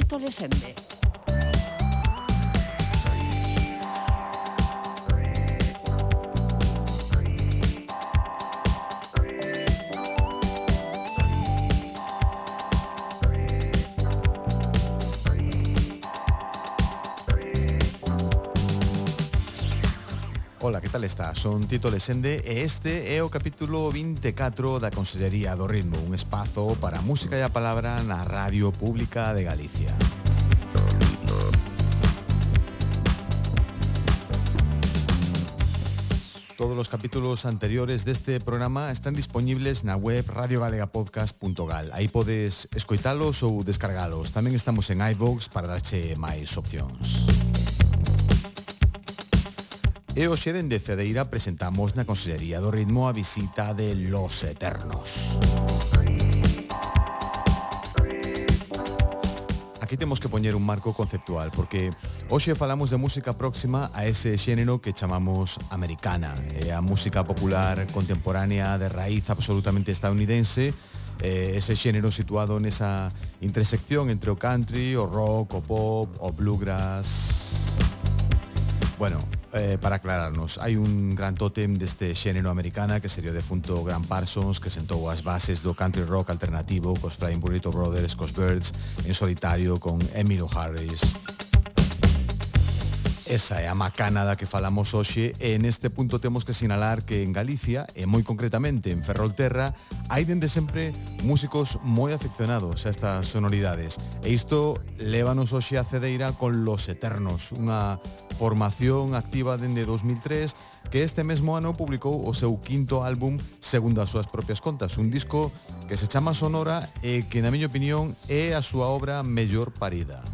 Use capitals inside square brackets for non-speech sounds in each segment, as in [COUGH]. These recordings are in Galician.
Tito Lesende. tal está? Son Tito Lesende e este é o capítulo 24 da Consellería do Ritmo, un espazo para a música e a palabra na Radio Pública de Galicia. Todos os capítulos anteriores deste programa están disponibles na web radiogalegapodcast.gal. Aí podes escoitalos ou descargalos. Tamén estamos en iVoox para darche máis opcións. E hoxe dende Cedeira presentamos na Consellería do Ritmo a visita de Los Eternos. Aquí temos que poñer un marco conceptual porque hoxe falamos de música próxima a ese xénero que chamamos americana, É a música popular contemporánea de raíz absolutamente estadounidense eh, ese xénero situado nesa intersección entre o country, o rock, o pop, o bluegrass. Bueno, eh, para aclararnos, hai un gran tótem deste xénero americana que sería o defunto Grant Parsons que sentou as bases do country rock alternativo cos Flying Burrito Brothers, cos Birds en solitario con Emilio Harris. Esa é a macana da que falamos hoxe e neste punto temos que sinalar que en Galicia, e moi concretamente en Ferrolterra, hai dende sempre músicos moi afeccionados a estas sonoridades. E isto lévanos hoxe a Cedeira con Los Eternos, unha formación activa dende 2003 que este mesmo ano publicou o seu quinto álbum segundo as súas propias contas, un disco que se chama Sonora e que, na miña opinión, é a súa obra mellor parida.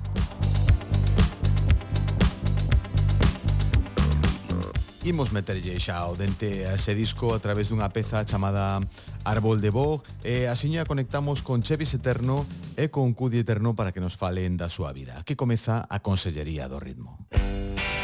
Imos meterlle xa o dente a ese disco a través dunha peza chamada Árbol de Vogue e asiña conectamos con Chevis Eterno e con Cudi Eterno para que nos falen da súa vida. Aquí comeza a Consellería do Ritmo. Música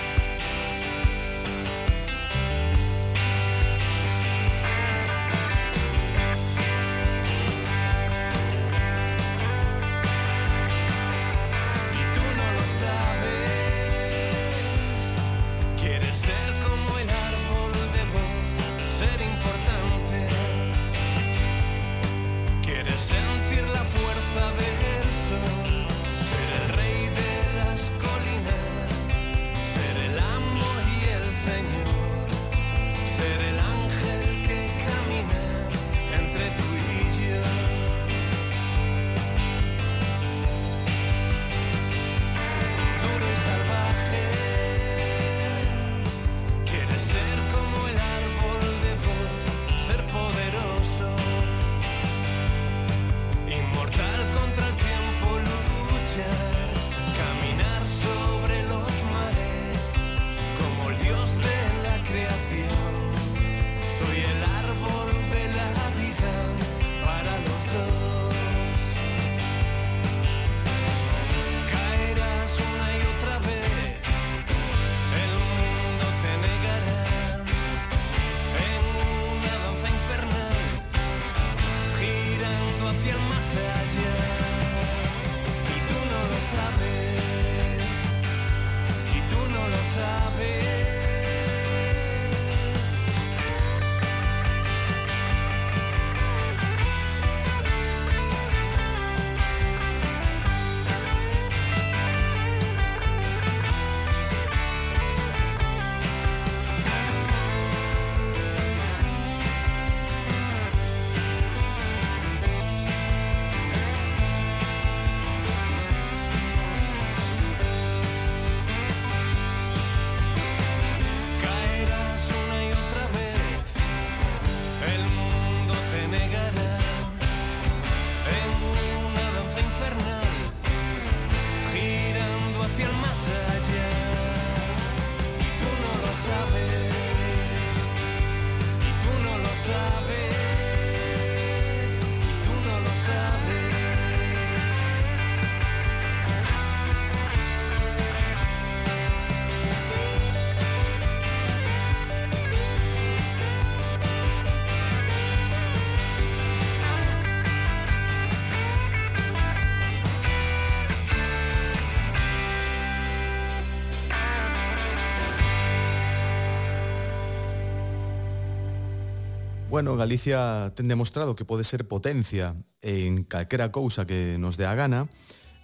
Bueno, Galicia ten demostrado que pode ser potencia en calquera cousa que nos dé a gana,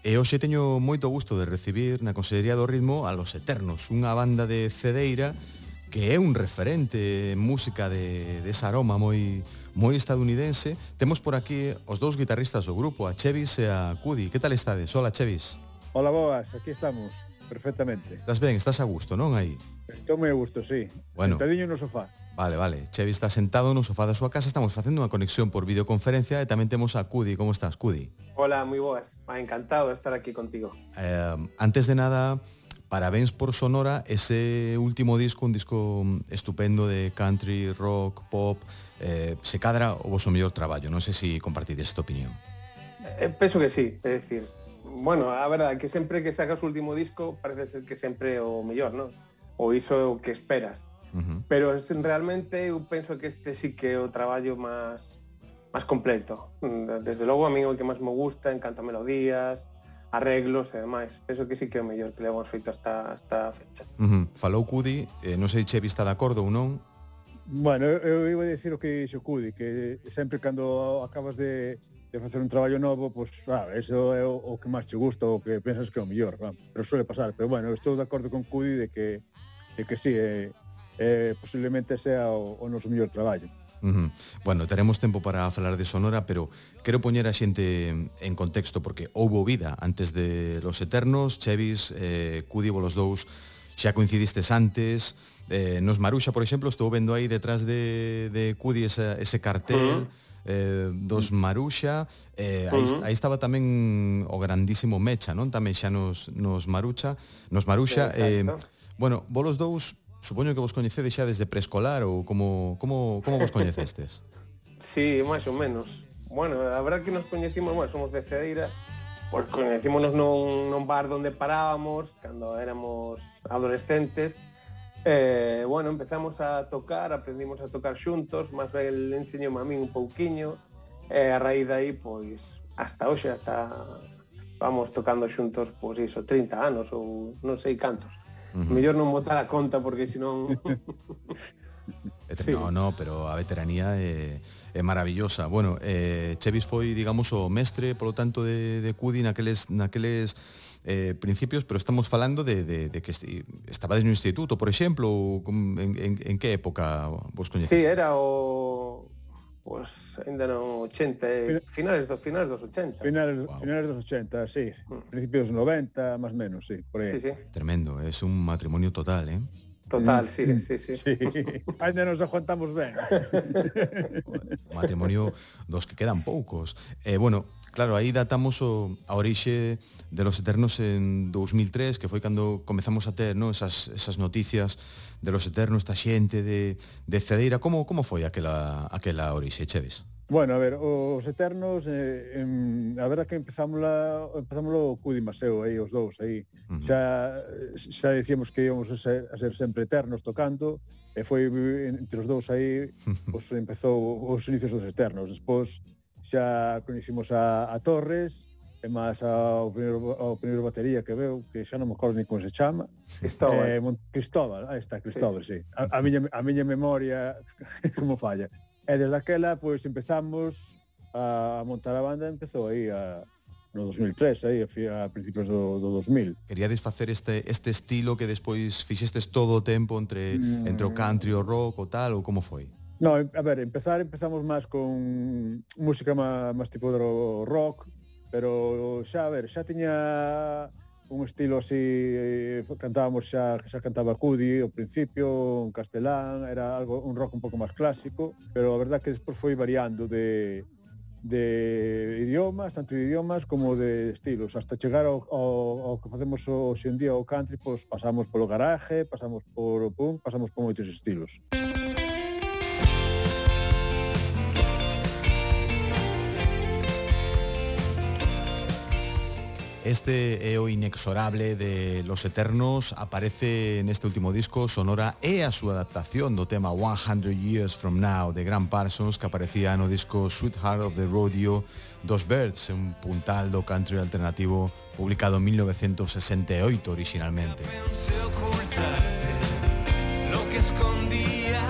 E hoxe teño moito gusto de recibir na Consellería do Ritmo a Los Eternos, unha banda de Cedeira que é un referente en música de, de esa aroma moi moi estadounidense. Temos por aquí os dous guitarristas do grupo, a Chevis e a Cudi. Que tal estades? Hola, Chevis. Hola, boas. Aquí estamos, perfectamente. Estás ben, estás a gusto, non aí? Estou moi a gusto, sí. Bueno. Sentadiño no sofá. Vale, vale. Chevi está sentado no sofá da súa casa, estamos facendo unha conexión por videoconferencia e tamén temos a Cudi. Como estás, Cudi? Hola, moi boas. Ah, encantado de estar aquí contigo. Eh, antes de nada, parabéns por Sonora, ese último disco, un disco estupendo de country, rock, pop, eh, se cadra o vosso mellor traballo. Non sei se si compartides esta opinión. Eh, penso que sí, é dicir, bueno, a verdade que sempre que sacas o último disco parece ser que sempre o mellor, non? Ou iso é o que esperas Uh -huh. Pero realmente eu penso que este sí que é o traballo máis máis completo. Desde logo a mí o que máis me gusta, encanta melodías, arreglos e demais. Penso que sí que é o mellor que levamos feito hasta, hasta a fecha. Uh -huh. Falou Cudi, eh, non sei che vista de acordo ou non, Bueno, eu iba a dicir o que dixo Cudi, que sempre cando acabas de, de facer un traballo novo, pois, pues, ah, eso é o, o que máis te gusta, o que pensas que é o mellor, ah, pero suele pasar. Pero bueno, estou de acordo con Cudi de que, de que sí, é, eh, eh, posiblemente sea o, o noso mellor traballo. Uh -huh. Bueno, teremos tempo para falar de Sonora, pero quero poñer a xente en contexto porque houbo vida antes de Los Eternos, Chevis, eh, Cudi, los dous xa coincidistes antes, eh, nos Maruxa, por exemplo, estou vendo aí detrás de, de Cudi ese, ese cartel, uh -huh eh, dos Maruxa, eh, aí, uh -huh. aí estaba tamén o grandísimo Mecha, non? Tamén xa nos, nos Maruxa, nos Maruxa, eh, bueno, vos dous Supoño que vos coñecedes xa desde preescolar ou como, como, como vos coñecestes? [LAUGHS] sí, máis ou menos. Bueno, a verdad que nos coñecimos, bueno, somos de Cedeira, pois coñecímonos nun, nun bar onde parábamos cando éramos adolescentes eh, bueno, empezamos a tocar, aprendimos a tocar xuntos, máis ben enseñou a min un pouquiño, e eh, a raíz aí pois, hasta hoxe, hasta vamos tocando xuntos, pois iso, 30 anos ou non sei cantos. Uh -huh. Mellor non botar a conta porque senón [LAUGHS] sí. No, no, pero a veteranía é, é maravillosa. Bueno, eh, Chevis foi, digamos, o mestre, polo tanto, de, de Cudi naqueles, naqueles eh, principios, pero estamos falando de, de, de que estabades no instituto, por exemplo, ou en, en, en que época vos coñeceste? Sí, era o Pois pues, ainda no 80, finales dos finales dos 80. Finales, wow. finales dos 80, sí. Mm. Principios dos 90, más menos, sí, por aí. Sí, sí. Tremendo, es un matrimonio total, ¿eh? Total, mm. sí, sí, sí. sí. ainda [LAUGHS] nos aguantamos ben. [LAUGHS] matrimonio dos que quedan poucos. Eh, bueno, claro, aí datamos o, a orixe de los Eternos en 2003, que foi cando comezamos a ter, ¿no? esas esas noticias de los eternos, esta xente de, de Cedeira, como, como foi aquela, aquela orixe, Cheves? Bueno, a ver, os Eternos, eh, em, a verdad que empezamos la, empezamos o Cudi Maseo, aí, os dous, aí. Uh -huh. Xa, xa decíamos que íbamos a ser, a ser sempre eternos tocando, e foi entre os dous aí, [LAUGHS] pois empezou os inicios dos Eternos. Despois xa coñecimos a, a Torres, e máis ao primeiro, ao primeiro batería que veu, que xa non me acordo ni como se chama. Cristóbal. Eh, Mont Cristóbal, aí está, Cristóbal, sí. sí. A, a, miña, a miña memoria [LAUGHS] como falla. E desde aquela, pois, empezamos a montar a banda, empezou aí a, no 2003, aí, a principios do, do 2000. Queríades facer este, este estilo que despois fixestes todo o tempo entre, mm. entre o country, o rock, o tal, ou como foi? No, a ver, empezar empezamos máis con música máis tipo de rock, pero xa, a ver, xa tiña un estilo así, cantábamos xa, xa cantaba Cudi ao principio, un castelán, era algo un rock un pouco máis clásico, pero a verdad que despois foi variando de, de idiomas, tanto de idiomas como de estilos, hasta chegar ao, ao, ao que facemos hoxe en día o country, pois pasamos polo garaje, pasamos por o punk, pasamos por moitos estilos. Música Este é o inexorable de Los Eternos aparece neste último disco Sonora e a súa adaptación do tema 100 Years From Now de Grant Parsons que aparecía no disco Sweetheart of the Rodeo Dos Birds, un puntal do country alternativo publicado en 1968 originalmente. Lo que escondía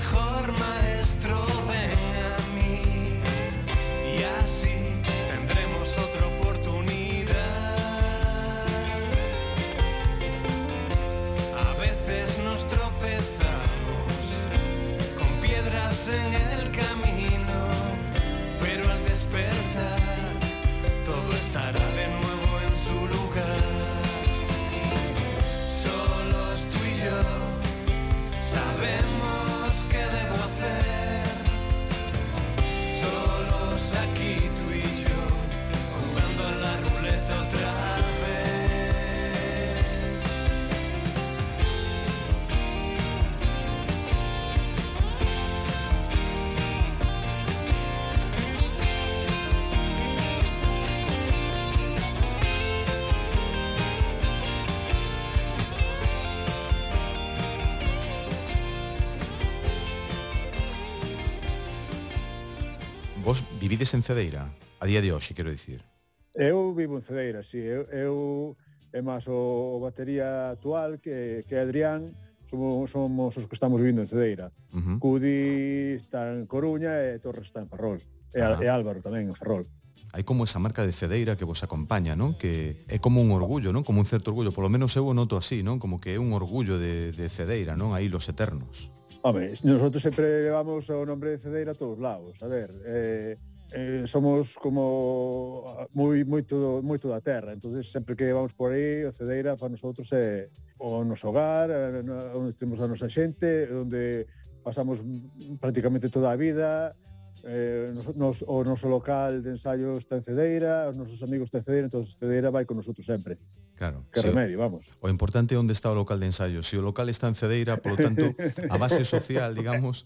mejor. vivides en Cedeira? A día de hoxe, quero dicir. Eu vivo en Cedeira, si. Sí. Eu, eu é máis o, o batería actual que, que Adrián somos, somos os que estamos vivindo en Cedeira. Uh -huh. Cudi está en Coruña e Torres está en Ferrol. E, ah. e Álvaro tamén en Ferrol. Hai como esa marca de Cedeira que vos acompaña, non? Que é como un orgullo, non? Como un certo orgullo, polo menos eu o noto así, non? Como que é un orgullo de, de Cedeira, non? Aí los eternos. Home, nosotros sempre levamos o nombre de Cedeira a todos lados. A ver, eh, eh, somos como ah, moi moito moito da terra, entonces sempre que vamos por aí, o Cedeira para nosotros é o noso hogar, onde temos a nosa xente, onde pasamos prácticamente toda a vida, eh, nos, o noso local de ensaios está en Cedeira, os nosos amigos están en Cedeira, entón Cedeira vai con nosotros sempre. Claro. Que si remedio, vamos. O importante é onde está o local de ensayo. Se o local está en Cedeira, polo tanto, a base social, digamos,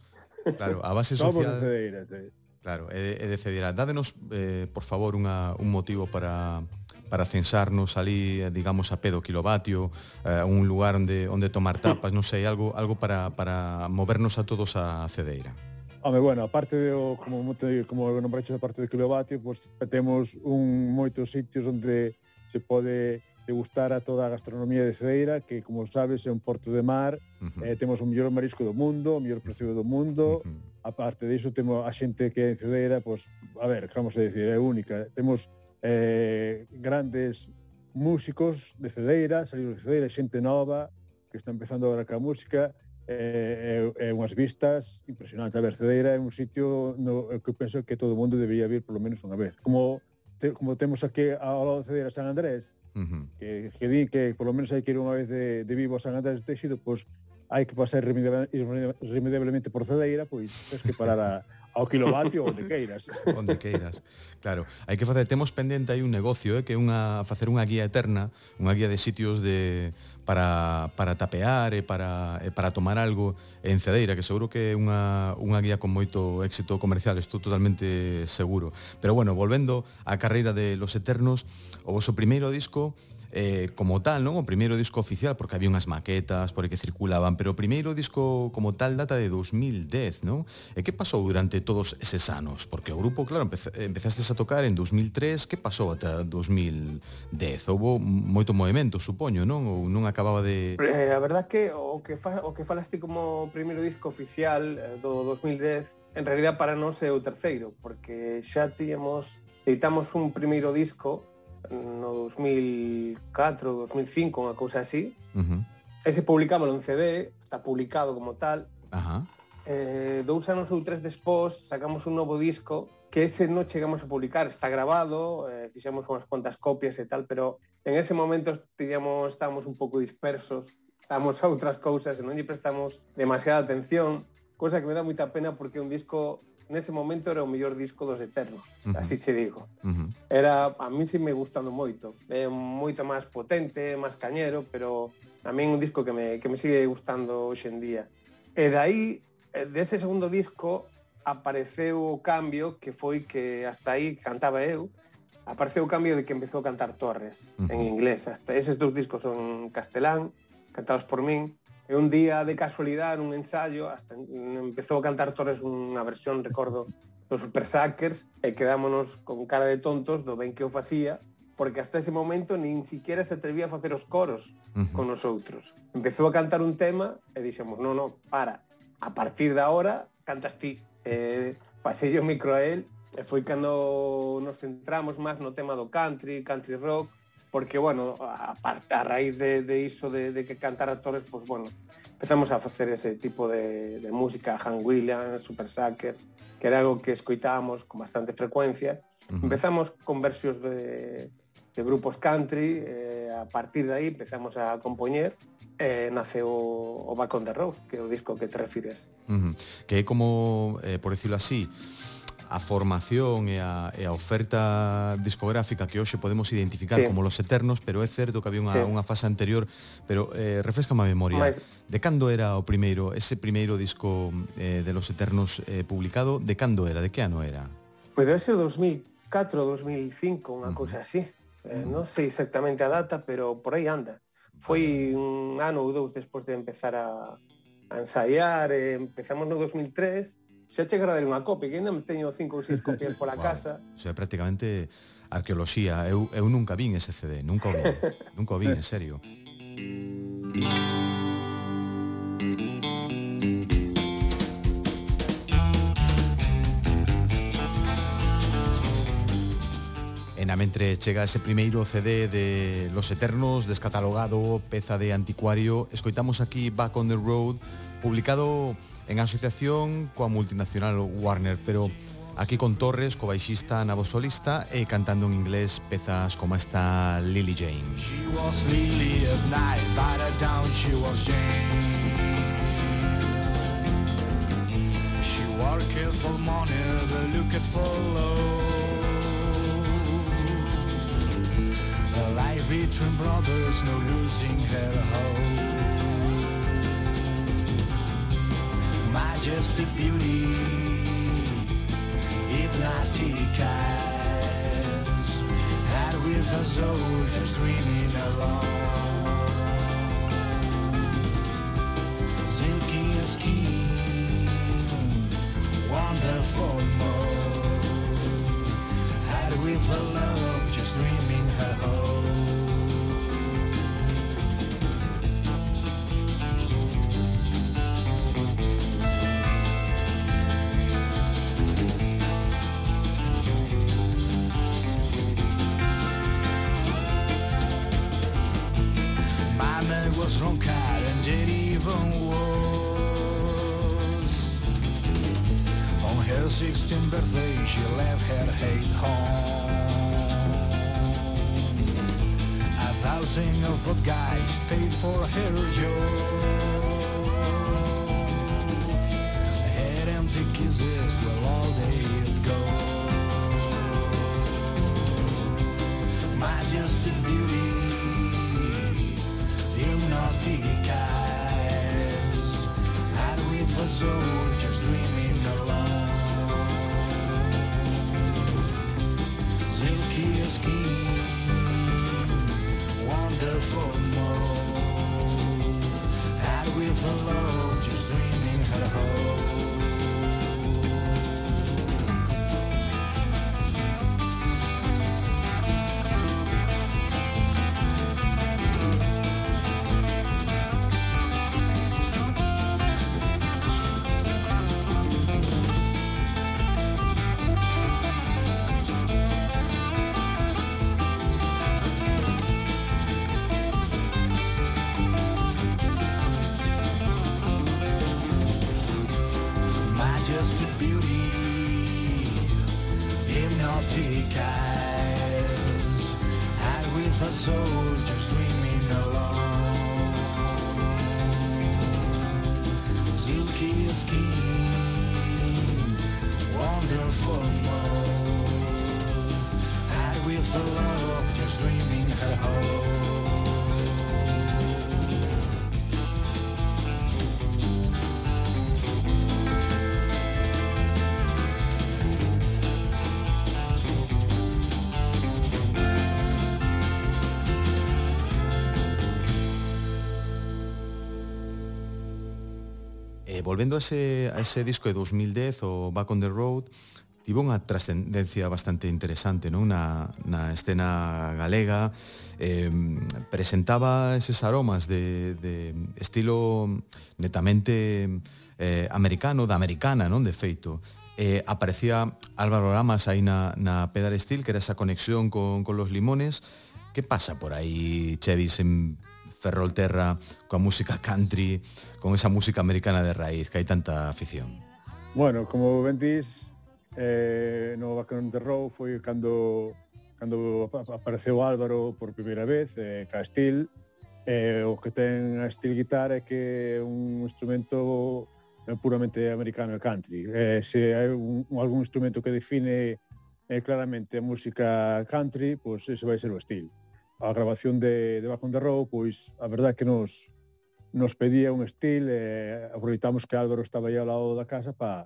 claro, a base social... Somos en Cedeira, sí. Claro, e, é de. Dádenos, eh, por favor, unha, un motivo para, para censarnos ali, eh, digamos, a pedo kilovatio, eh, un lugar onde, onde tomar tapas, non sei, algo, algo para, para movernos a todos a Cedeira. Home, bueno, aparte de, como, como nombraches a parte de kilovatio, pues, temos un, moitos sitios onde se pode degustar a toda a gastronomía de Cedeira, que, como sabes, é un porto de mar, uh -huh. eh, temos o mellor marisco do mundo, o mellor precio do mundo, uh -huh aparte diso temos a xente que é en Cedeira, pois, a ver, vamos a decir, é única. Temos eh, grandes músicos de Cedeira, saídos de Cedeira, xente nova que está empezando agora ca música, eh, é, eh, é unhas vistas impresionantes. A ver, Cedeira é un sitio no eh, que eu penso que todo o mundo debería vir polo menos unha vez. Como te, como temos aquí ao lado de Cedeira San Andrés, uh -huh. que, que di que polo menos hai que ir unha vez de, de vivo a San Andrés de Teixido, pois hai que pasar irremediablemente por Cedeira, pois tens que parar a, ao kilovatio onde queiras. [LAUGHS] Onde queiras, claro. Hai que facer, temos pendente aí un negocio, eh, que é unha, facer unha guía eterna, unha guía de sitios de, para, para tapear e para, e para tomar algo en Cedeira, que seguro que é unha, unha guía con moito éxito comercial, estou totalmente seguro. Pero bueno, volvendo á carreira de Los Eternos, o vosso primeiro disco eh, como tal, non? O primeiro disco oficial, porque había unhas maquetas por que circulaban, pero o primeiro disco como tal data de 2010, non? E que pasou durante todos eses anos? Porque o grupo, claro, empece, empezastes a tocar en 2003, que pasou ata 2010? Houbo moito movimento, supoño, non? Ou non acababa de... Eh, a verdad que o que, fa, o que falaste como primeiro disco oficial eh, do 2010 en realidad para nós é o terceiro, porque xa tíamos, editamos un primeiro disco no 2004, 2005, unha cousa así. Uh -huh. Ese publicámoslo en CD, está publicado como tal. Ajá. Eh, dous anos ou tres despós sacamos un novo disco que ese non chegamos a publicar, está grabado, eh, fixemos unhas cuantas copias e tal, pero en ese momento digamos, estábamos un pouco dispersos, estábamos [LAUGHS] a outras cousas e non lle prestamos demasiada atención, cosa que me dá moita pena porque é un disco nese momento era o mellor disco dos Eternos, uh -huh. así che digo. Uh -huh. Era a min si me gustando moito, é moito máis potente, máis cañero, pero a min un disco que me, que me sigue gustando hoxe en día. E dai, eh, dese segundo disco, apareceu o cambio que foi que hasta aí cantaba eu, apareceu o cambio de que empezou a cantar Torres uh -huh. en inglés. Hasta eses dous discos son castelán, cantados por min, E un día de casualidade, nun ensaio, hasta empezou a cantar Torres unha versión, recordo, dos Super Sackers, e quedámonos con cara de tontos do ben que o facía, porque hasta ese momento nin siquiera se atrevía a facer os coros uh -huh. con nosotros. Empezou a cantar un tema e dixemos, no, no, para, a partir da hora cantas ti. Eh, pasei o micro a él e foi cando nos centramos máis no tema do country, country rock, porque, bueno, a, a raíz de, de iso de, de que cantar actores, pues, bueno, empezamos a facer ese tipo de, de música, Han Williams, Super Sucker, que era algo que escoitábamos con bastante frecuencia. Uh -huh. Empezamos con versións de, de grupos country, eh, a partir de aí empezamos a compoñer, eh, nace o, o Back on the Road, que é o disco que te refires. Uh -huh. Que é como, eh, por decirlo así, a formación e a, e a oferta discográfica que hoxe podemos identificar sí. como los eternos, pero é certo que había unha, sí. unha fase anterior, pero eh, refresca a memoria. Mais... De cando era o primeiro, ese primeiro disco eh, de los eternos eh, publicado, de cando era, de que ano era? Pois pues debe ser 2004, 2005, unha uh cousa así. Eh, non sei exactamente a data, pero por aí anda. Foi un ano ou dous despois de empezar a, a ensaiar, eh, empezamos no 2003, Xa che gravar unha copia, que ainda me teño cinco ou seis copias pola [LAUGHS] wow. casa. Iso é prácticamente arqueoloxía. Eu, eu nunca vin ese CD, nunca o vin. [LAUGHS] nunca o vin, en serio. E na mentre chega ese primeiro CD de Los Eternos, descatalogado, peza de anticuario, escoitamos aquí Back on the Road, publicado en asociación coa multinacional Warner, pero aquí con Torres, co baixista na voz solista e cantando en inglés pezas como esta Lily Jane. She was Lily of night, by the down she was Jane. She wore for money, the look at follow. A life between brothers, no losing her hope. Majestic beauty, hypnotic eyes, had with her soul just dreaming alone. Silky skin, wonderful mode, had with her love just dreaming her home. Hate home. A thousand of the guys paid for her joy Eh, volvendo a ese, a ese disco de 2010, o Back on the Road, tivo unha trascendencia bastante interesante non? Na, na escena galega eh, presentaba eses aromas de, de estilo netamente eh, americano, da americana, non? De feito, eh, aparecía Álvaro Ramas aí na, na Pedal Steel, que era esa conexión con, con los limones. Que pasa por aí, Chevis, en Ferrolterra, coa música country, con esa música americana de raíz, que hai tanta afición? Bueno, como ben eh, no Bacanón de Rou foi cando cando apareceu Álvaro por primeira vez eh, ca Steel. Eh, o que ten a Steel Guitar é que é un instrumento puramente americano e country. Eh, se hai un, algún instrumento que define eh, claramente a música country pois pues ese vai ser o Steel. A grabación de, de Bacanón de Rou pois a verdade que nos nos pedía un Steel eh, aproveitamos que Álvaro estaba aí ao lado da casa para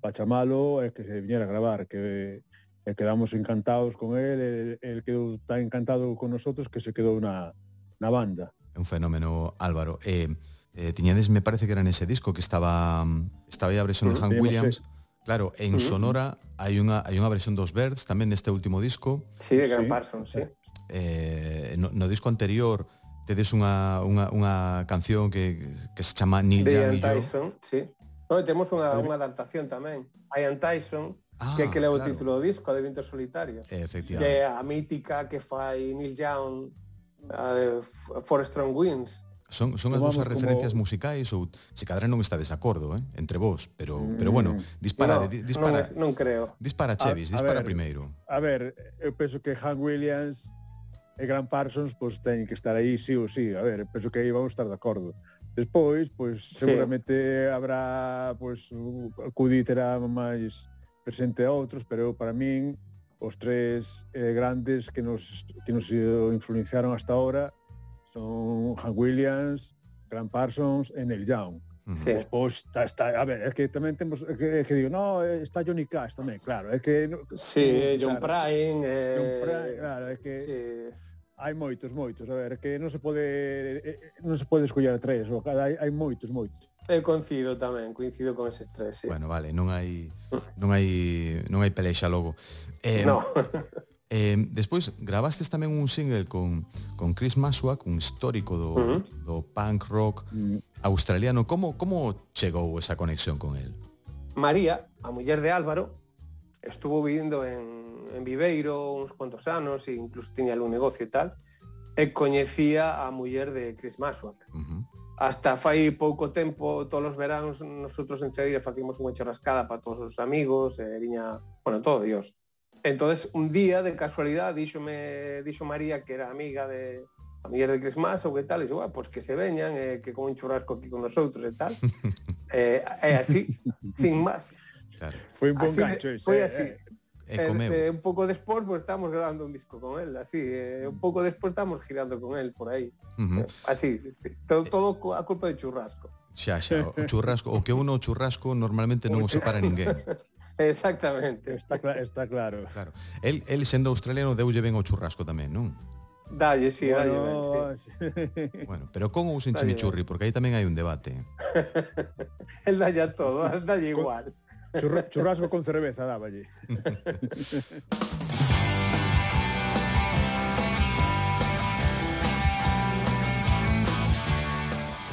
para chamalo e que se viñera a gravar, que e quedamos encantados con el, el quedou tan encantado con nosotros que se quedou na, na banda. É un fenómeno, Álvaro. Eh, eh, tiñades, me parece que era nese disco que estaba estaba aí a versión de Han Williams. Ese. Claro, en uh -huh. Sonora hai unha hai unha versión dos Birds tamén neste último disco. Sí, de Gran sí. Parsons, sí. Eh, no, no disco anterior tedes unha, unha, unha canción que, que se chama Neil Young Tyson, yo, sí. No, temos unha, unha adaptación tamén. Ian Tyson, ah, que é que leva claro. o título do disco, de Vinter Solitario. Efectivamente. Que é a mítica que fai Neil Young, eh, a de For Strong Winds. Son, son as dúas referencias como... musicais ou se cadra non está desacordo, eh, entre vos, pero mm. pero bueno, dispara, no, di, dispara. Non, non creo. Dispara Chevis, a, a dispara ver, primeiro. A ver, eu penso que Han Williams e Grant Parsons pois pues, teñen que estar aí sí ou sí. A ver, penso que aí vamos estar de acordo. Despois, pois, sí. seguramente habrá, pois, o Cudi terá máis presente a outros, pero eu, para min os tres eh, grandes que nos que nos influenciaron hasta ahora son Han Williams, Grant Parsons e Neil Young. Sí. Despois está, está, a ver, é que tamén temos é que, é que digo, no, eh, está Johnny Cash tamén, claro, é que no, Sí, eh, claro, John Prine, eh, John Prine, claro, é que sí Hai moitos, moitos, a ver, que non se pode eh, eh, non se pode escoller tres, o cada hai, hai moitos, moitos. Eu coincido tamén, coincido con eses tres, sí. Bueno, vale, non hai non hai non hai pelexa logo. Eh, no. [LAUGHS] eh, despois grabastes tamén un single con con Chris Maswak, un histórico do uh -huh. do punk rock mm. australiano. Como como chegou esa conexión con el? María, a muller de Álvaro, estuvo vivindo en en Viveiro uns cuantos anos e incluso tiña algún negocio e tal e coñecía a muller de Chris Maswak. Uh -huh. Hasta fai pouco tempo, todos os veráns, nosotros en Sevilla facíamos unha churrascada para todos os amigos, e viña, bueno, todo Dios. Entonces, un día, de casualidade, díxome, dixo María que era amiga de a muller de Chris Maswak e tal, e dixo, ah, pois que se veñan, eh, que con un churrasco aquí con nosotros e tal. [LAUGHS] eh, e así, sin máis. Claro. Foi un bon así, gancho ese. Foi eh, así. Eh, Eh, e comeu. Un pouco despois pues, estamos grabando un disco con él, así, eh, un pouco despois estamos girando con él por aí. Uh eh, -huh. Así, sí, sí. Todo, todo a culpa de churrasco. Xa, xa, o churrasco, o que uno o churrasco normalmente non o separa ninguén. [LAUGHS] Exactamente. Está, cl está claro. Claro. El, el sendo australiano deulle ben o churrasco tamén, non? Dalle, sí, bueno, dalle ben, sí. [LAUGHS] Bueno, pero con ou sen chimichurri, porque aí tamén hai un debate. [LAUGHS] el dalle a todo, dalle igual churrasco con cerveza dáballe.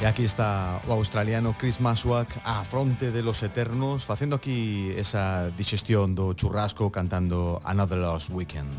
E [LAUGHS] aquí está o australiano Chris Maswak a fronte de los eternos facendo aquí esa digestión do churrasco cantando Another Lost Weekend.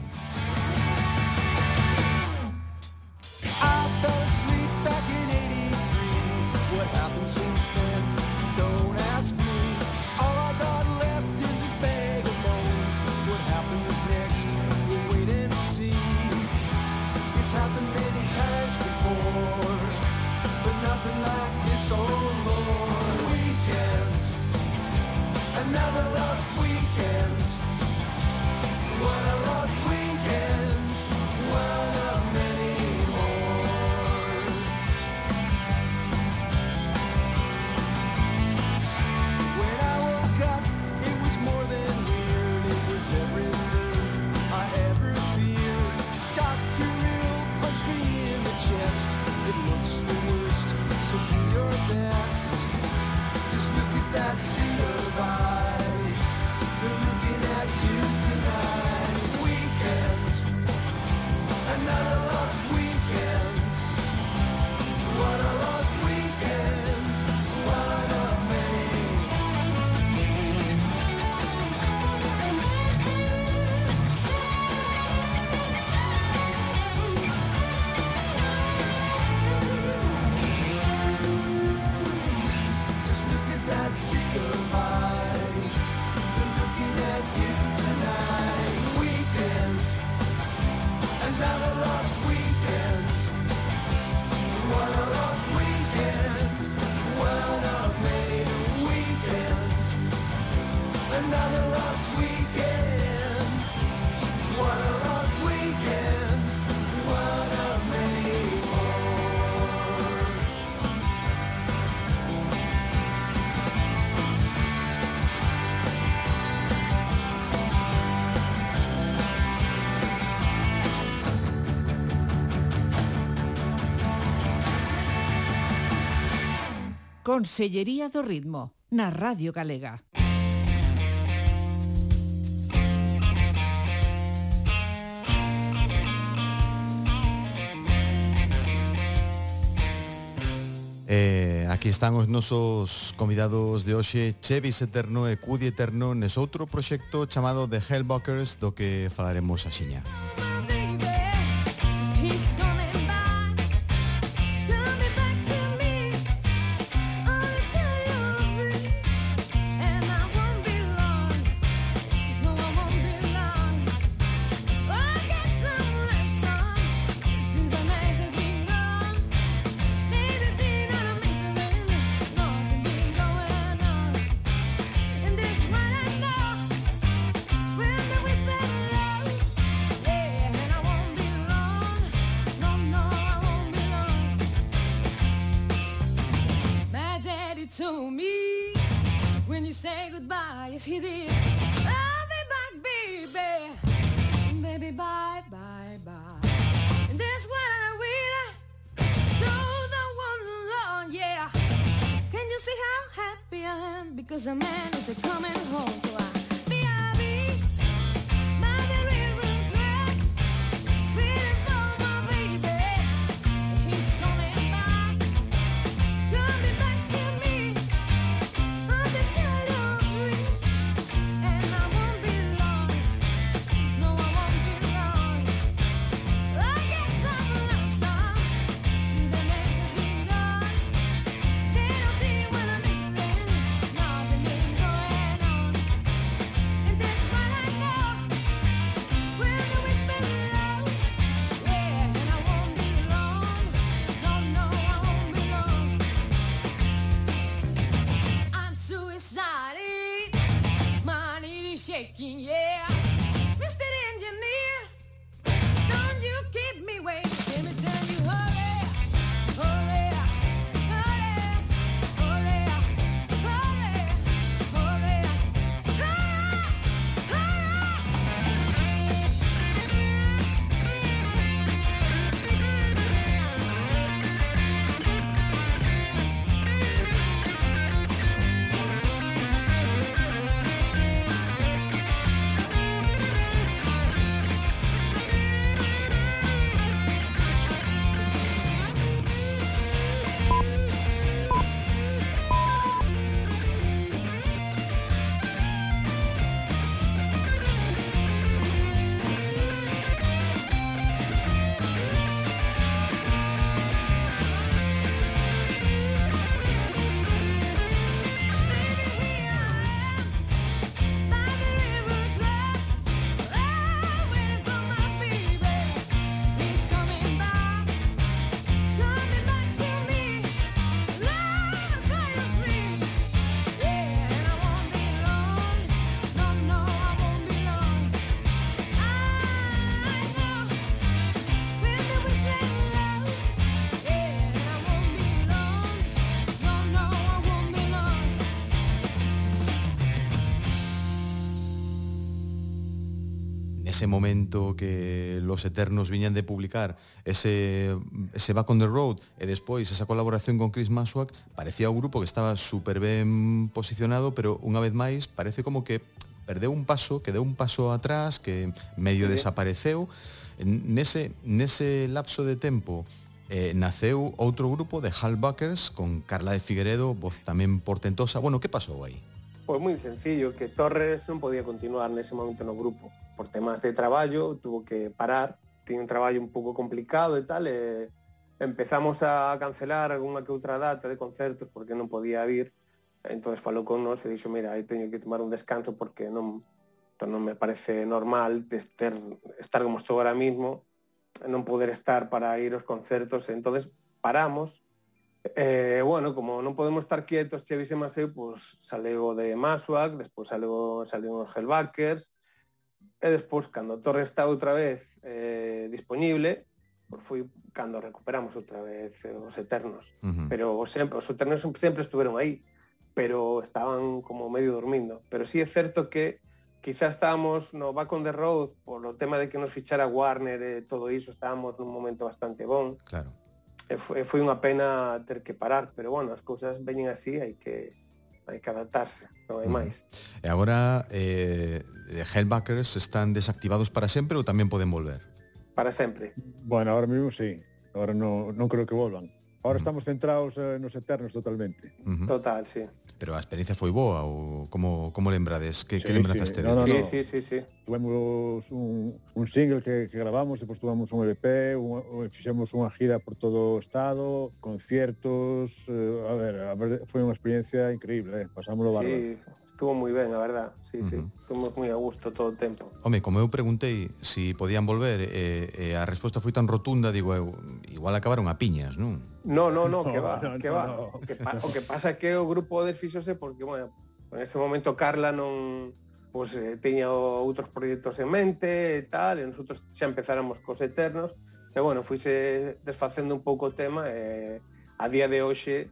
Consellería do Ritmo, na Radio Galega. Eh, aquí están os nosos convidados de hoxe Chevis Eterno e Cudi Eterno nes outro proxecto chamado The Hellbuckers do que falaremos axiña. Música you say goodbye, yes he did. I'll be back, baby, baby, bye, bye, bye. And that's what I wait so the one alone, yeah. Can you see how happy I am because a man is coming home? So I ese momento que los Eternos viñan de publicar, ese, ese Back on the Road e despois esa colaboración con Chris Maswak, parecía o grupo que estaba super ben posicionado, pero unha vez máis parece como que perdeu un paso, que deu un paso atrás, que medio sí. desapareceu. Nese, nese lapso de tempo eh, naceu outro grupo de Hallbackers con Carla de Figueredo, voz tamén portentosa. Bueno, que pasou aí? Pois moi sencillo, que Torres non podía continuar nese momento no grupo. Por temas de traballo, tuvo que parar, tiña un traballo un pouco complicado e tal, e empezamos a cancelar algunha que outra data de concertos porque non podía vir. entonces falou con nós e dixo, mira, aí teño que tomar un descanso porque non entón non me parece normal ter, estar como estou ahora mismo, non poder estar para ir aos concertos. entonces paramos, Eh, bueno, como non podemos estar quietos Chevis e Maseu, pois saleu de Maswak, despois saleu, saleu os Hellbackers, e despois, cando Torre está outra vez eh, disponible, pois foi cando recuperamos outra vez eh, os Eternos. Pero sempre, os Eternos sempre estuveron aí, pero estaban como medio dormindo. Pero sí é certo que quizás estábamos no back on the road por o tema de que nos fichara Warner e todo iso, estábamos nun momento bastante bon, Claro. Eh, e foi, eh, foi unha pena ter que parar, pero bueno, as cousas veñen así, hai que hai que adaptarse, non hai máis. E agora eh, eh Hellbackers están desactivados para sempre ou tamén poden volver? Para sempre. Bueno, ahora mismo sí. Ahora no, non creo que volvan. Ahora uh -huh. estamos centrados eh, nos Eternos totalmente. Uh -huh. Total, sí. Pero a experiencia foi boa ou como, como lembrades? Que, sí, que lembranzas sí. tedes? No, no, no. Sí, sí, sí. Tuvemos un, un single que, que gravamos, depois tuvemos un LP, un, fixemos unha gira por todo o estado, conciertos, eh, a ver, a ver, foi unha experiencia increíble, eh, pasámoslo sí. bárbaro. Estuvo moi ben, a verdad. Sí, uh -huh. sí. Estuvimos moi a gusto todo o tempo. Home, como eu preguntei se si podían volver e eh, eh, a resposta foi tan rotunda, digo eu, igual acabaron a piñas, non? No, no, no, no que va, no, que va. No. O, que pa, o que pasa é que o grupo desfixose porque, bueno, en ese momento Carla non pois pues, eh, teña outros proxectos en mente e tal, e nosotros xa empezáramos cos Eternos, e bueno, fuise desfacendo un pouco o tema e eh, a día de hoxe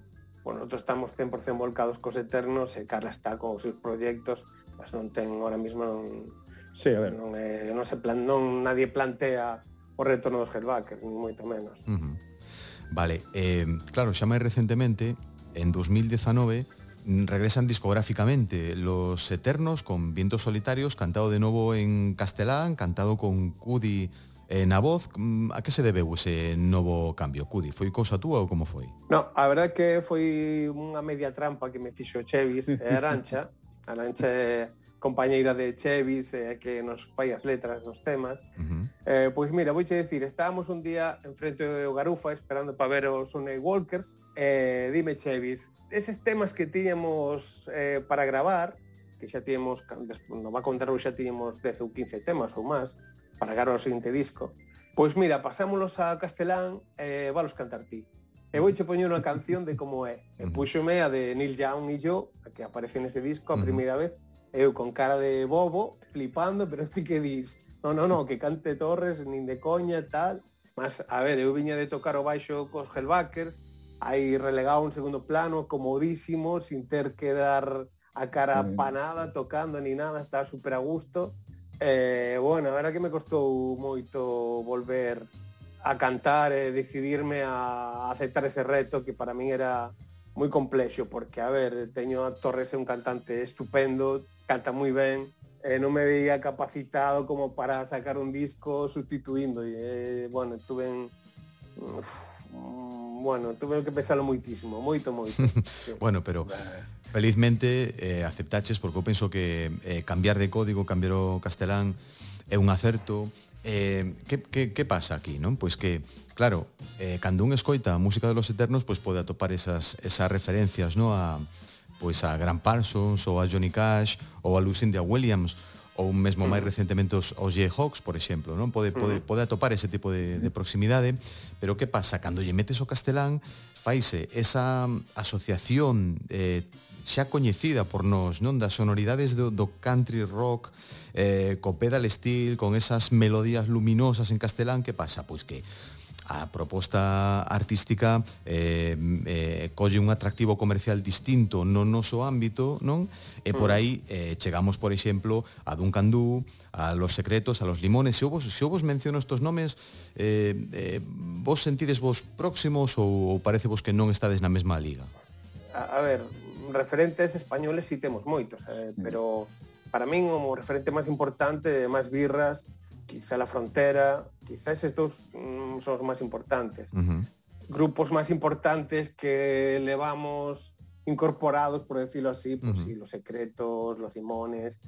bueno, nosotros estamos 100% volcados cos Eternos e Carla está con os seus proxectos, mas non ten ahora mismo non, sí, a ver. non, é, non, se plan, non nadie plantea o retorno dos Hellbackers, ni moito menos. Uh -huh. Vale, eh, claro, xa máis recentemente, en 2019, regresan discográficamente Los Eternos con Vientos Solitarios, cantado de novo en castelán, cantado con Cudi Eh, na voz, mm, a que se debeu ese novo cambio? Cudi, foi cousa túa ou como foi? No, a verdad que foi unha media trampa que me fixo Chevis e Arancha. [LAUGHS] Arancha é compañeira de Chevis eh, que nos fai as letras dos temas. Uh -huh. eh, pois mira, vou dicir, decir, estábamos un día enfrente do Garufa esperando para ver os Sunny Walkers. Eh, dime Chevis, eses temas que tiñamos eh, para gravar, que xa tiñamos, no va contar xa tiñamos 10 ou 15 temas ou máis, para gravar o seguinte disco. Pois mira, pasámonos a castelán e eh, valos cantar ti. E vou che poñer unha canción de como é. E puxome a de Neil Young e yo, a que aparece nese disco a primeira vez, eu con cara de bobo, flipando, pero ti que dis, no, no, no, que cante Torres, nin de coña, tal. Mas, a ver, eu viña de tocar o baixo cos Hellbackers, aí relegado un segundo plano, comodísimo, sin ter que dar a cara panada tocando ni nada, estaba super a gusto. Eh, bueno, era que me costou moito volver a cantar e decidirme a aceptar ese reto que para min era moi complexo porque, a ver, teño a Torres é un cantante estupendo, canta moi ben, eh, non me veía capacitado como para sacar un disco sustituindo e, eh, bueno, tuve en, uf, bueno, tuve que pensarlo moitísimo, moito, moito. sí. [LAUGHS] bueno, pero felizmente eh, aceptaches porque eu penso que eh, cambiar de código, cambiar o castelán é un acerto. Eh, que, que, que pasa aquí, non? Pois que, claro, eh, cando un escoita a música de los eternos, pois pode atopar esas, esas referencias, non? A, pois a Gran Parsons ou a Johnny Cash ou a Lucinda Williams ou mesmo máis mm. recentemente os, os Jayhawks, por exemplo, non pode, pode, mm. pode atopar ese tipo de, de proximidade, pero que pasa? Cando lle metes o castelán, faise esa asociación eh, xa coñecida por nós, non das sonoridades do, do country rock, eh, co pedal steel, con esas melodías luminosas en castelán, que pasa? Pois que a proposta artística eh, eh, colle un atractivo comercial distinto no noso ámbito, non? E por mm. aí eh, chegamos, por exemplo, a Duncandú, a Los Secretos, a Los Limones. Se vos, se vos menciono estos nomes, eh, eh, vos sentides vos próximos ou, ou parece vos que non estades na mesma liga? A, a ver, referentes españoles si sí temos moitos, eh, mm. pero para min o referente máis importante de máis birras, quizá la frontera, Quizás estos mm, son os máis importantes. Uh -huh. Grupos máis importantes que levamos incorporados, por decirlo así, pues uh -huh. sí, Los Secretos, Los Limones,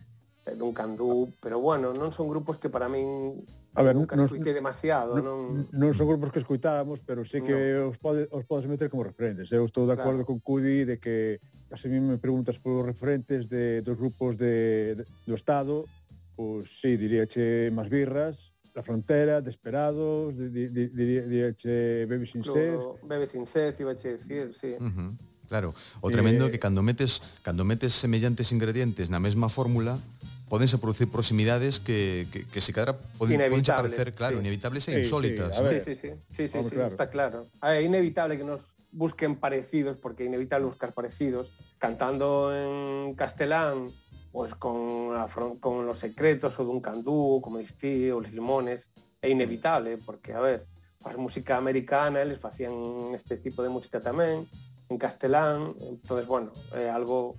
eh, Duncan Du, pero bueno, non son grupos que para min a ver, nunca nos, escuitei demasiado. Non, non son grupos que escuitábamos, pero sí que no. os, pode, os podes meter como referentes. ¿eh? Eu estou de acordo claro. con Cudi de que case mí me preguntas por referentes de, dos grupos de, de, do Estado, pois pues, sí, diría che Masbirras, da frontera, Desperados, diría che Bebe sin sed. Bebe sin sed, iba che decir, sí. Uh -huh. Claro, o eh, tremendo eh... que cando metes cando metes semellantes ingredientes na mesma fórmula, podense producir proximidades que, que, que se cadra poden, poden parecer, claro, sí. inevitables e sí, insólitas. Sí, a ver. sí, sí, sí, sí, Vamos, sí, claro. está claro. A ver, é inevitable que nos busquen parecidos, porque é inevitable buscar parecidos. Cantando en castelán, pois con, con los secretos ou dun candú, como distí, ou os limones, é inevitable, porque, a ver, as música americana, eles facían este tipo de música tamén, en castelán, entonces bueno, é algo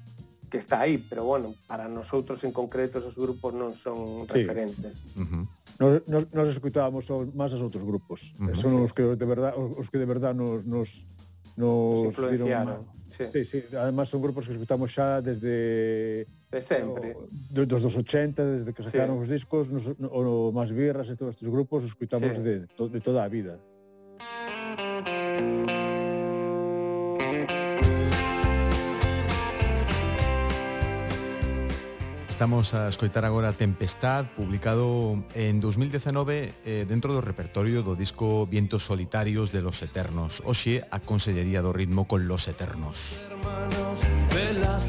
que está aí, pero bueno, para nosotros en concreto esos grupos non son sí. referentes. Uh -huh. Nos, nos, nos escutábamos máis os outros grupos. Uh -huh. Son os que de verdad os que de verdad nos nos nos, nos dieron sí. sí, sí. Además son grupos que escutamos xa desde... De sempre. O, do, dos dos 80, desde que sacaron sí. os discos, nos, no, o Más Birras e todos estes grupos, escutamos sí. de, to, de toda a vida. Música Estamos a escoitar agora Tempestad, publicado en 2019 eh, dentro do repertorio do disco Vientos Solitarios de los Eternos. Oxe, a Consellería do Ritmo con los Eternos. Hermanos de la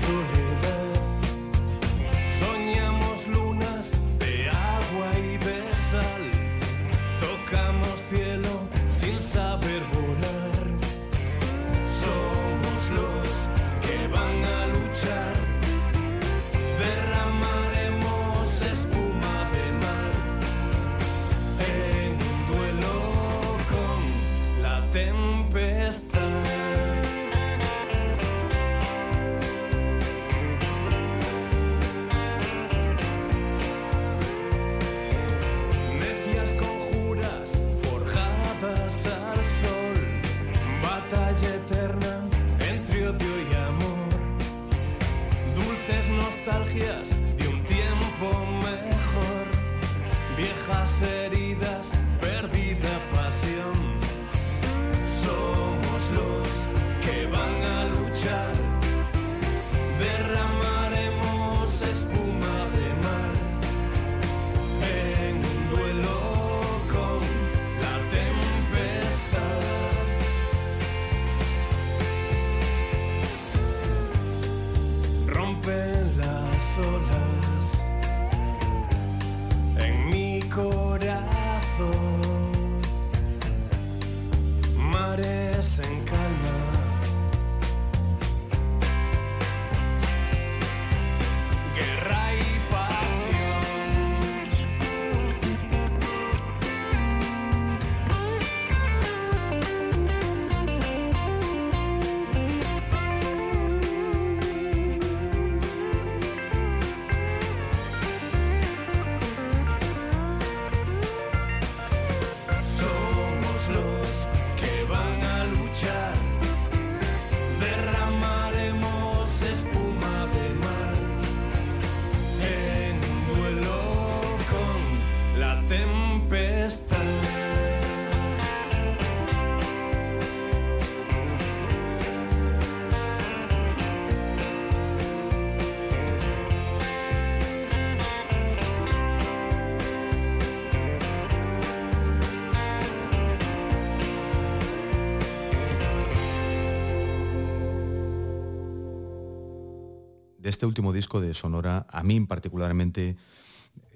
este último disco de Sonora, a min particularmente,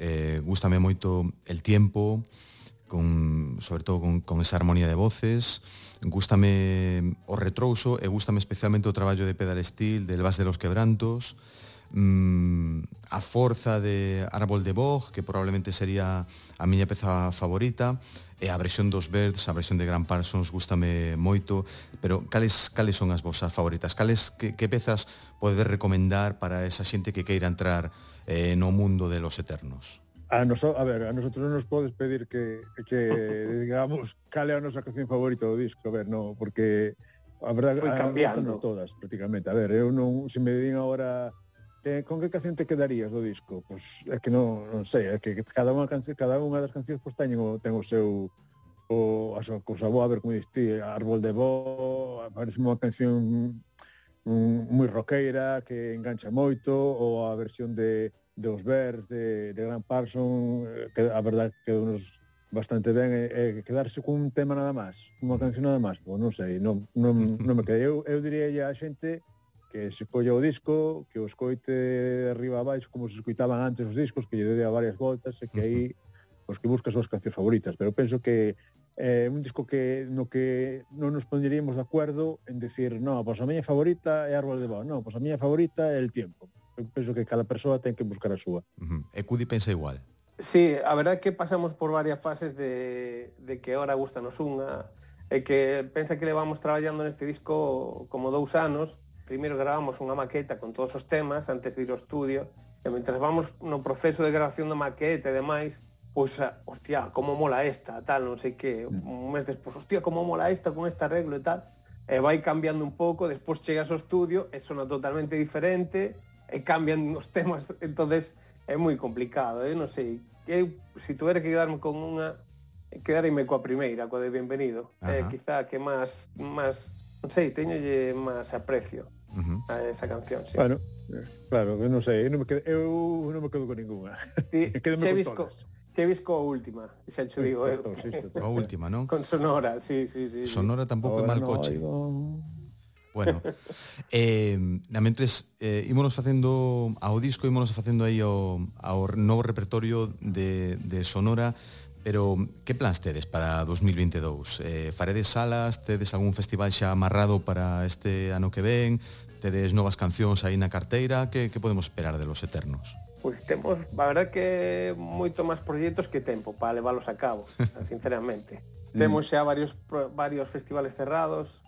eh, gustame moito el tiempo, con, sobre todo con, con esa armonía de voces, gústame o retrouso e gústame especialmente o traballo de pedal steel, del vas de los quebrantos, mm, a forza de Árbol de Bog, que probablemente sería a miña peza favorita, e a versión dos Birds, a versión de Gran Parsons gustame moito, pero cales cales son as vosas favoritas? Cales que, que pezas podedes recomendar para esa xente que queira entrar eh, no mundo de los eternos? A, noso, a ver, a nosotros non nos podes pedir que, que [LAUGHS] digamos, cale a nosa canción favorita do disco, a ver, no, porque a verdade, foi cambiando a, todas prácticamente. A ver, eu non se me din agora eh, con que canción te quedarías do disco? Pois é que non, non sei, é que cada unha canción, cada unha das cancións pois teñen o, ten o seu o a súa cousa boa, a ver como diste, Árbol de Bo, parece unha canción um, moi roqueira que engancha moito ou a versión de dos Bears de, de Gran Parson eh, que a verdade que nos bastante ben e, e quedarse cun tema nada máis, unha canción nada máis, pois non sei, non, non, non me quedei. Eu, eu diría a xente que se colla o disco, que o escoite arriba abaixo como se escoitaban antes os discos, que lle dé a varias voltas e que aí os que buscas as cancións favoritas, pero penso que é eh, un disco que no que non nos poñeríamos de acuerdo en decir, no, pois pues a miña favorita é Árbol de Bao, no, pois pues a miña favorita é El Tiempo. Eu penso que cada persoa ten que buscar a súa. Uh -huh. E Cudi pensa igual. Sí, a verdade é que pasamos por varias fases de, de que ahora gustanos unha, e que pensa que levamos traballando neste disco como dous anos, primeiro grabamos unha maqueta con todos os temas antes de ir ao estudio, e mentre vamos no proceso de grabación da maqueta e demais, pois, ah, hostia, como mola esta, tal, non sei que, un mm. mes despois, hostia, como mola esta con este arreglo e tal, e vai cambiando un pouco, despois chegas ao estudio e sona totalmente diferente, e cambian os temas, [LAUGHS] entonces é moi complicado, eu non sei, eu, se tuvera que quedarme con unha, quedarme coa primeira, coa de Bienvenido, eh, Ajá. quizá que máis, máis, non sei, teñolle máis aprecio uh -huh. esa canción, sí. Bueno, claro, non sei, non me quedo, eh, uh, eu non me quedo con ninguna. [LAUGHS] Ti, Quédame con visco, todas. Visco a última, xa che digo eh. sí, eu. Sí, a última, non? Con Sonora, sí, sí, sí. Sonora tampouco é mal no coche. Oigo. Bueno, [LAUGHS] eh, na mentres eh, ímonos facendo ao disco, ímonos facendo aí ao, ao novo repertorio de, de Sonora, Pero que plans tedes para 2022? Eh, faredes salas, tedes algún festival xa amarrado para este ano que ven? Tedes novas cancións aí na carteira? Que, que podemos esperar de los Eternos? Pois pues temos, a verdad que moito máis proxectos que tempo para leválos a cabo, [LAUGHS] sinceramente. temos mm. xa varios varios festivales cerrados,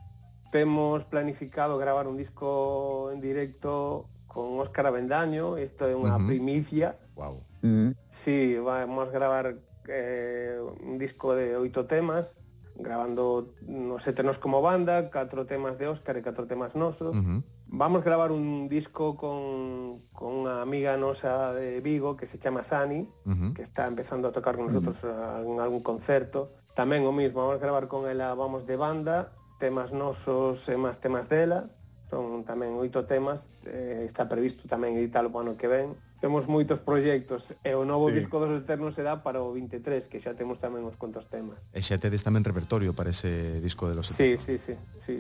temos planificado gravar un disco en directo con Óscar Avendaño, isto é unha uh -huh. primicia. Wow. Uh -huh. Sí, vamos gravar eh, un disco de oito temas, grabando no eternos como banda, catro temas de Óscar e catro temas nosos. Uh -huh. Vamos gravar un disco con, con unha amiga nosa de Vigo que se chama Sani, uh -huh. que está empezando a tocar con nosotros uh -huh. en algún concerto. Tamén o mismo, vamos gravar con ela Vamos de banda, temas nosos e máis temas dela. Son tamén oito temas, eh, está previsto tamén editalo o ano que ven temos moitos proxectos e o novo sí. disco dos Eternos será para o 23, que xa temos tamén os contos temas. E xa tedes tamén repertorio para ese disco de los Eternos. Sí, sí, sí, sí.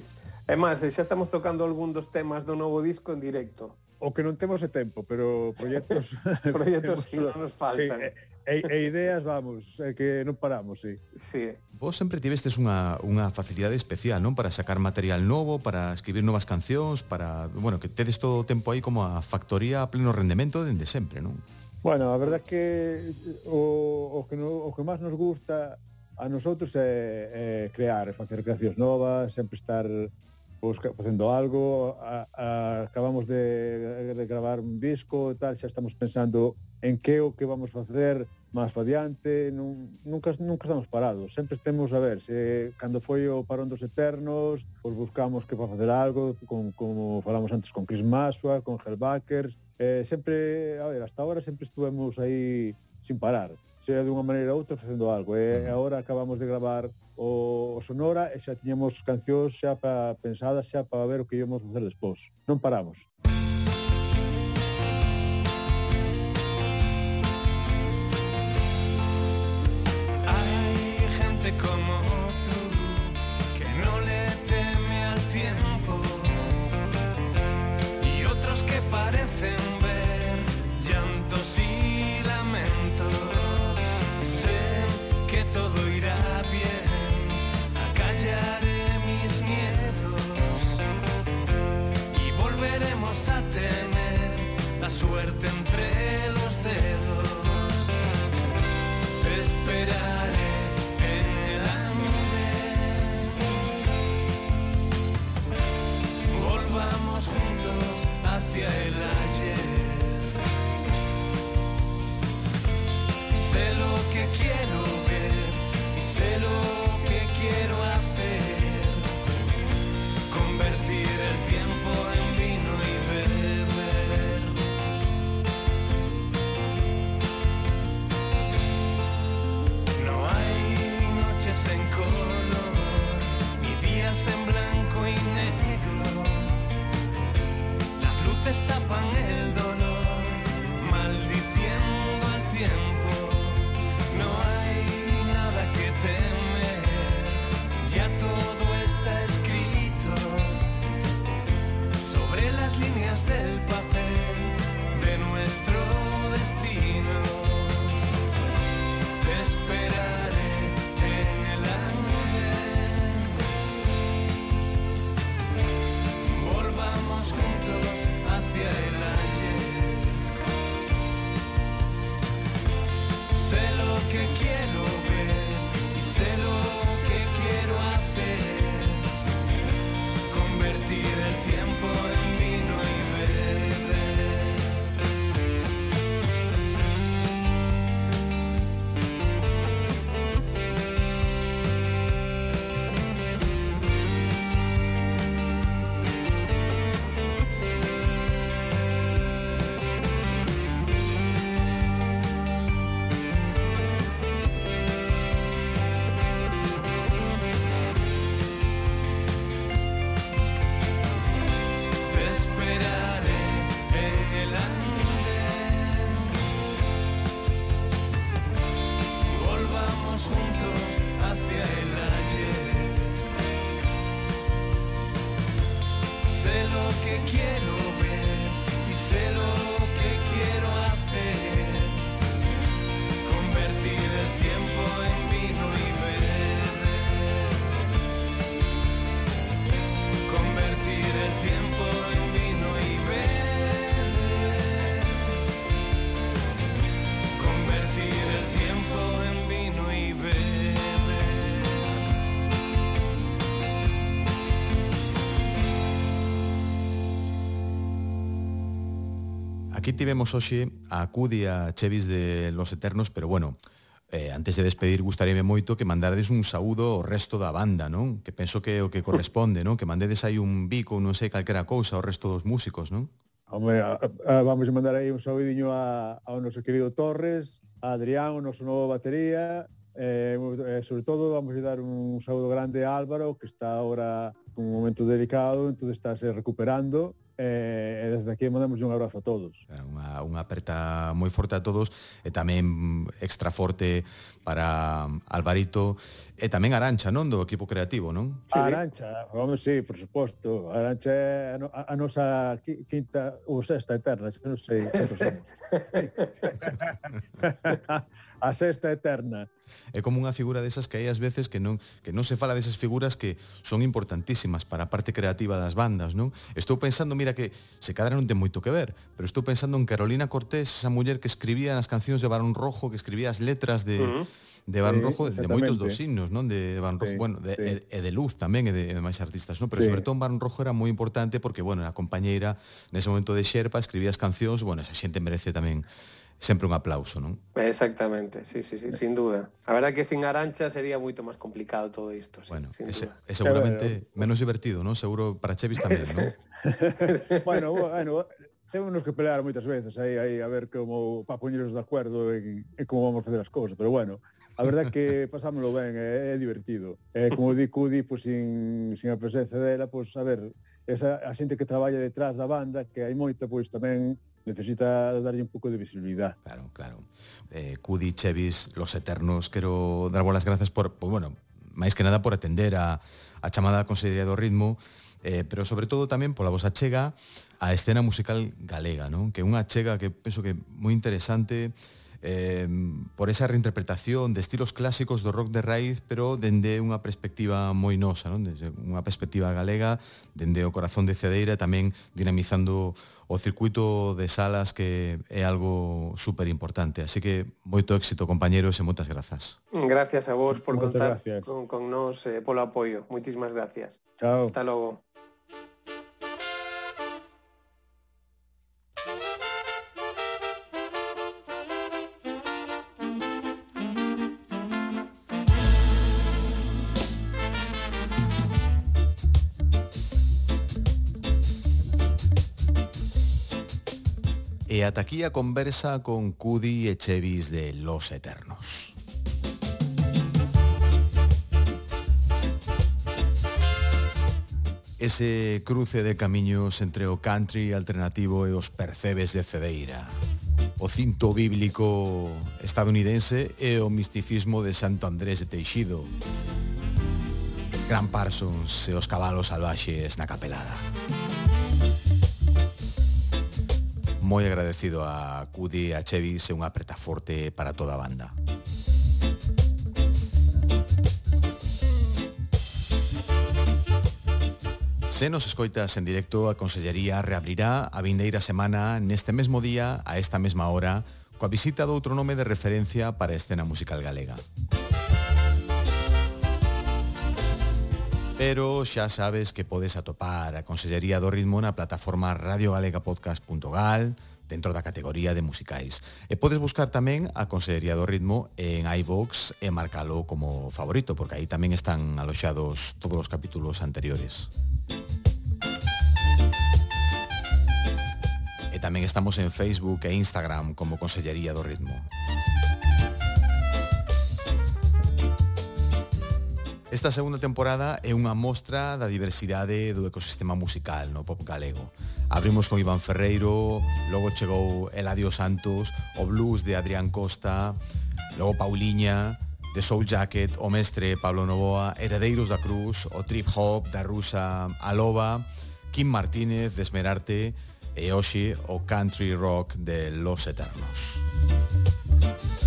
E máis, xa estamos tocando algún dos temas do novo disco en directo. O que non temos é tempo, pero proxectos... [LAUGHS] [LAUGHS] proxectos si non nos faltan. Sí, e, e ideas, vamos, é que non paramos, sí. Sí. Vos sempre tivestes unha, unha facilidade especial, non? Para sacar material novo, para escribir novas cancións, para, bueno, que tedes todo o tempo aí como a factoría a pleno rendemento dende sempre, non? Bueno, a verdade é que o, o que no, o que máis nos gusta a nosotros é, é crear, facer creacións novas, sempre estar pois, facendo algo, a, a, acabamos de, de gravar un disco, e tal, xa estamos pensando en que o que vamos facer máis para diante, nun, nunca, nunca estamos parados, sempre temos a ver, se cando foi o parón dos eternos, pois buscamos que para facer algo, con, como falamos antes con Chris Masua, con Hellbackers, eh, sempre, a ver, hasta ahora sempre estuvemos aí sin parar, sea de unha maneira ou outra facendo algo. E agora acabamos de gravar o, o Sonora e xa tiñamos cancións xa pa, pensadas xa para ver o que íamos facer despois. Non paramos. Aquí tivemos hoxe a acudia Chevis de Los Eternos, pero bueno, eh, antes de despedir gustaríame moito que mandardes un saúdo ao resto da banda, non? Que penso que o que corresponde, non? Que mandedes aí un bico, non sei, calquera cousa ao resto dos músicos, non? Home, a, a, vamos a mandar aí un saúdiño a, ao noso querido Torres, a Adrián, o noso novo batería, eh, eh, sobre todo vamos a dar un saúdo grande a Álvaro, que está agora un momento delicado, entón está se recuperando, Eh, e desde aquí mandamos un abrazo a todos. Unha, unha aperta moi forte a todos e tamén extra forte para Alvarito e tamén Arancha, non? Do equipo creativo, non? Sí. Arancha, vamos, sí, por suposto. Arancha é a, a nosa quinta ou sexta eterna, non sei. [LAUGHS] a sexta eterna. É como unha figura desas que hai ás veces que non que non se fala desas figuras que son importantísimas para a parte creativa das bandas, non? Estou pensando, mira que se cadra non ten moito que ver, pero estou pensando en Carolina Cortés, esa muller que escribía as cancións de Barón Rojo, que escribía as letras de uh -huh de Van sí, Rojo de moitos dos signos, non? De, de Van Rojo, sí, bueno, de, sí. e, e de Luz tamén e de, de máis artistas, non? Pero sí. sobre todo Van Rojo era moi importante porque, bueno, a compañeira nese momento de Xerpa escribía as cancións, bueno, esa xente merece tamén sempre un aplauso, non? Exactamente, sí, sí, sí, sin duda. A verdad que sin Arancha sería moito máis complicado todo isto. Sí, bueno, ese, é seguramente claro. menos divertido, non? Seguro para Chevis tamén, [LAUGHS] non? bueno, bueno, temos que pelear moitas veces aí, aí a ver como para poñeros de acuerdo en, en como vamos a facer as cousas, pero bueno, a verdade que [LAUGHS] pasámoslo ben, é, é divertido. É, como di Cudi, pois sin, sin a presencia dela, pois a ver, esa a xente que traballa detrás da banda, que hai moita, pois tamén necesita darlle un pouco de visibilidade. Claro, claro. Eh, Cudi, Chevis, Los Eternos, quero dar boas grazas por, por bueno, máis que nada por atender a, a chamada Consellería do Ritmo, eh, pero sobre todo tamén pola vosa chega á escena musical galega, non? Que é unha chega que penso que moi interesante, eh, por esa reinterpretación de estilos clásicos do rock de raíz, pero dende unha perspectiva moi nosa, non? Desde unha perspectiva galega, dende o corazón de Cedeira, tamén dinamizando o circuito de salas que é algo super importante. Así que moito éxito, compañeros, e moitas grazas. Gracias a vos por moitas contar gracias. con, con nos eh, polo apoio. Moitísimas gracias. Chao. Hasta logo. ata aquí a conversa con Cudi e Chevis de Los Eternos. Ese cruce de camiños entre o country alternativo e os percebes de Cedeira. O cinto bíblico estadounidense e o misticismo de Santo Andrés de Teixido. Gran Parsons e os cabalos salvaxes na capelada moi agradecido a Cudi e a Chevis e unha aperta forte para toda a banda. Se nos escoitas en directo, a Consellería reabrirá a vindeira semana neste mesmo día, a esta mesma hora, coa visita doutro nome de referencia para a escena musical galega. Pero xa sabes que podes atopar a Consellería do Ritmo na plataforma radiogalegapodcast.gal dentro da categoría de musicais. E podes buscar tamén a Consellería do Ritmo en iVox e marcalo como favorito, porque aí tamén están aloxados todos os capítulos anteriores. E tamén estamos en Facebook e Instagram como Consellería do Ritmo. Esta segunda temporada é unha mostra da diversidade do ecosistema musical no pop galego. Abrimos con Iván Ferreiro, logo chegou Eladio Santos, o blues de Adrián Costa, logo Pauliña, The Soul Jacket, o mestre Pablo Novoa, Heredeiros da Cruz, o Trip Hop da rusa Aloba, Kim Martínez de Esmerarte e hoxe o Country Rock de Los Eternos. Música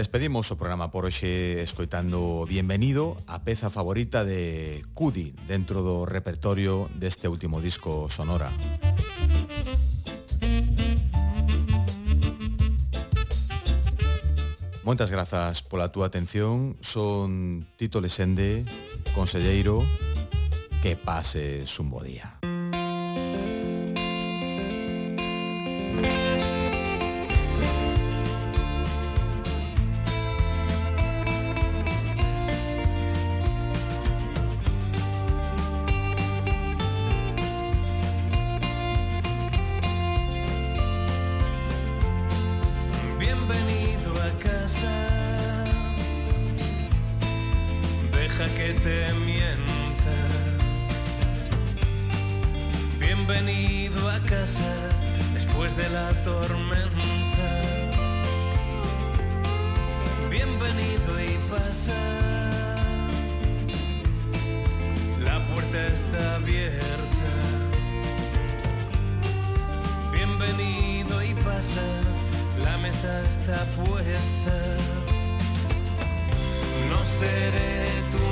Despedimos o programa por hoxe escoitando Bienvenido a peza favorita de Cudi dentro do repertorio deste último disco Sonora. Moitas grazas pola túa atención. Son Tito Lesende, conselleiro. Que pases un bo día. No seré tu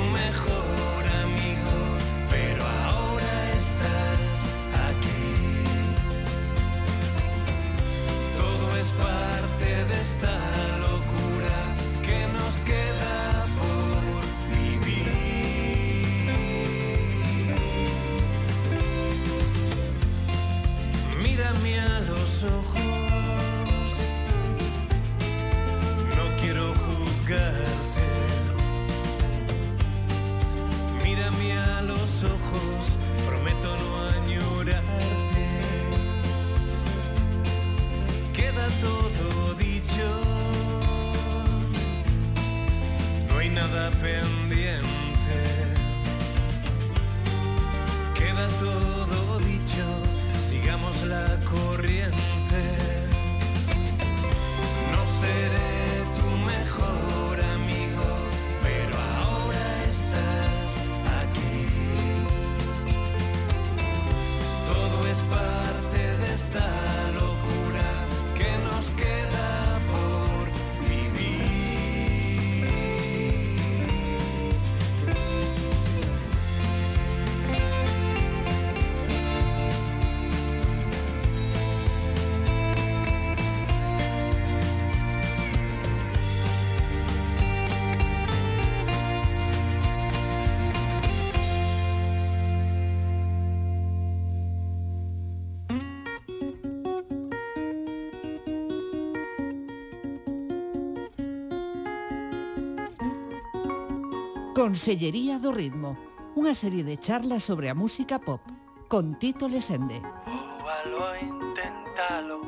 Consellería do Ritmo, unha serie de charlas sobre a música pop, con Tito Lesende. Oh, intentalo.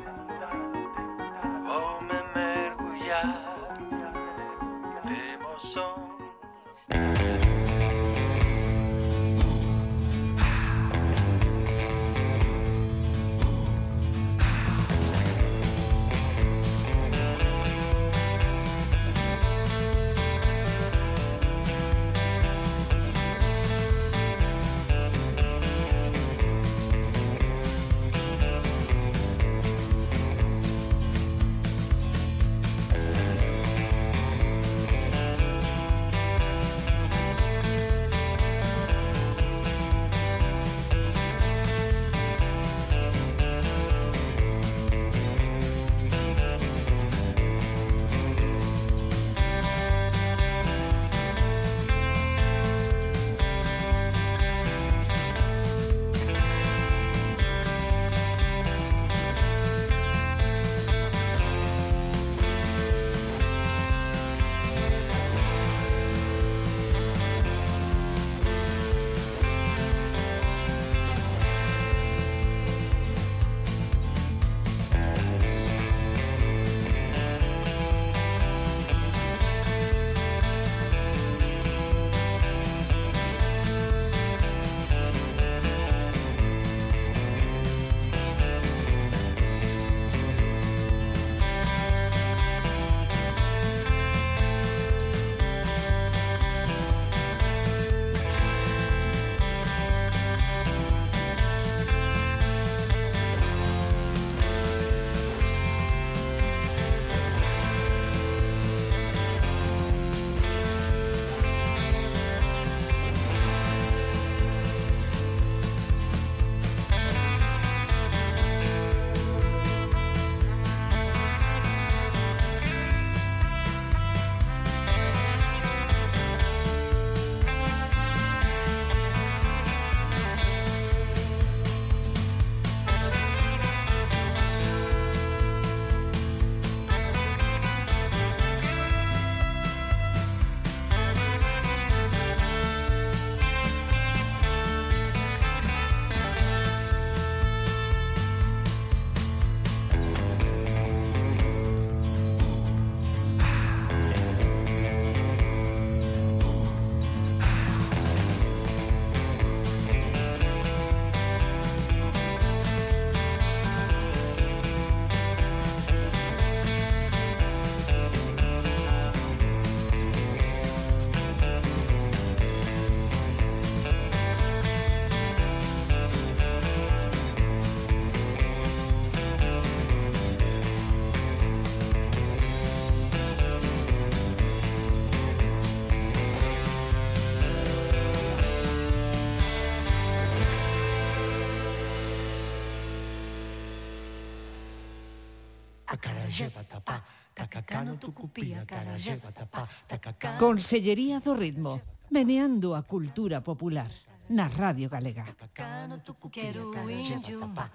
Bacano, Tucupía, Carallé, Guatapá, Tacacá Consellería do Ritmo Meneando a cultura popular na Radio Galega. Quero Tucupía, Carallé, Guatapá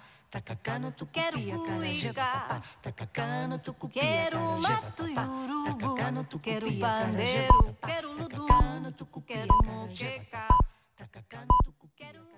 quero mato e urubu, quero pandeiro, quero Guatapá Tacacano, Tucupía, Carallé, Guatapá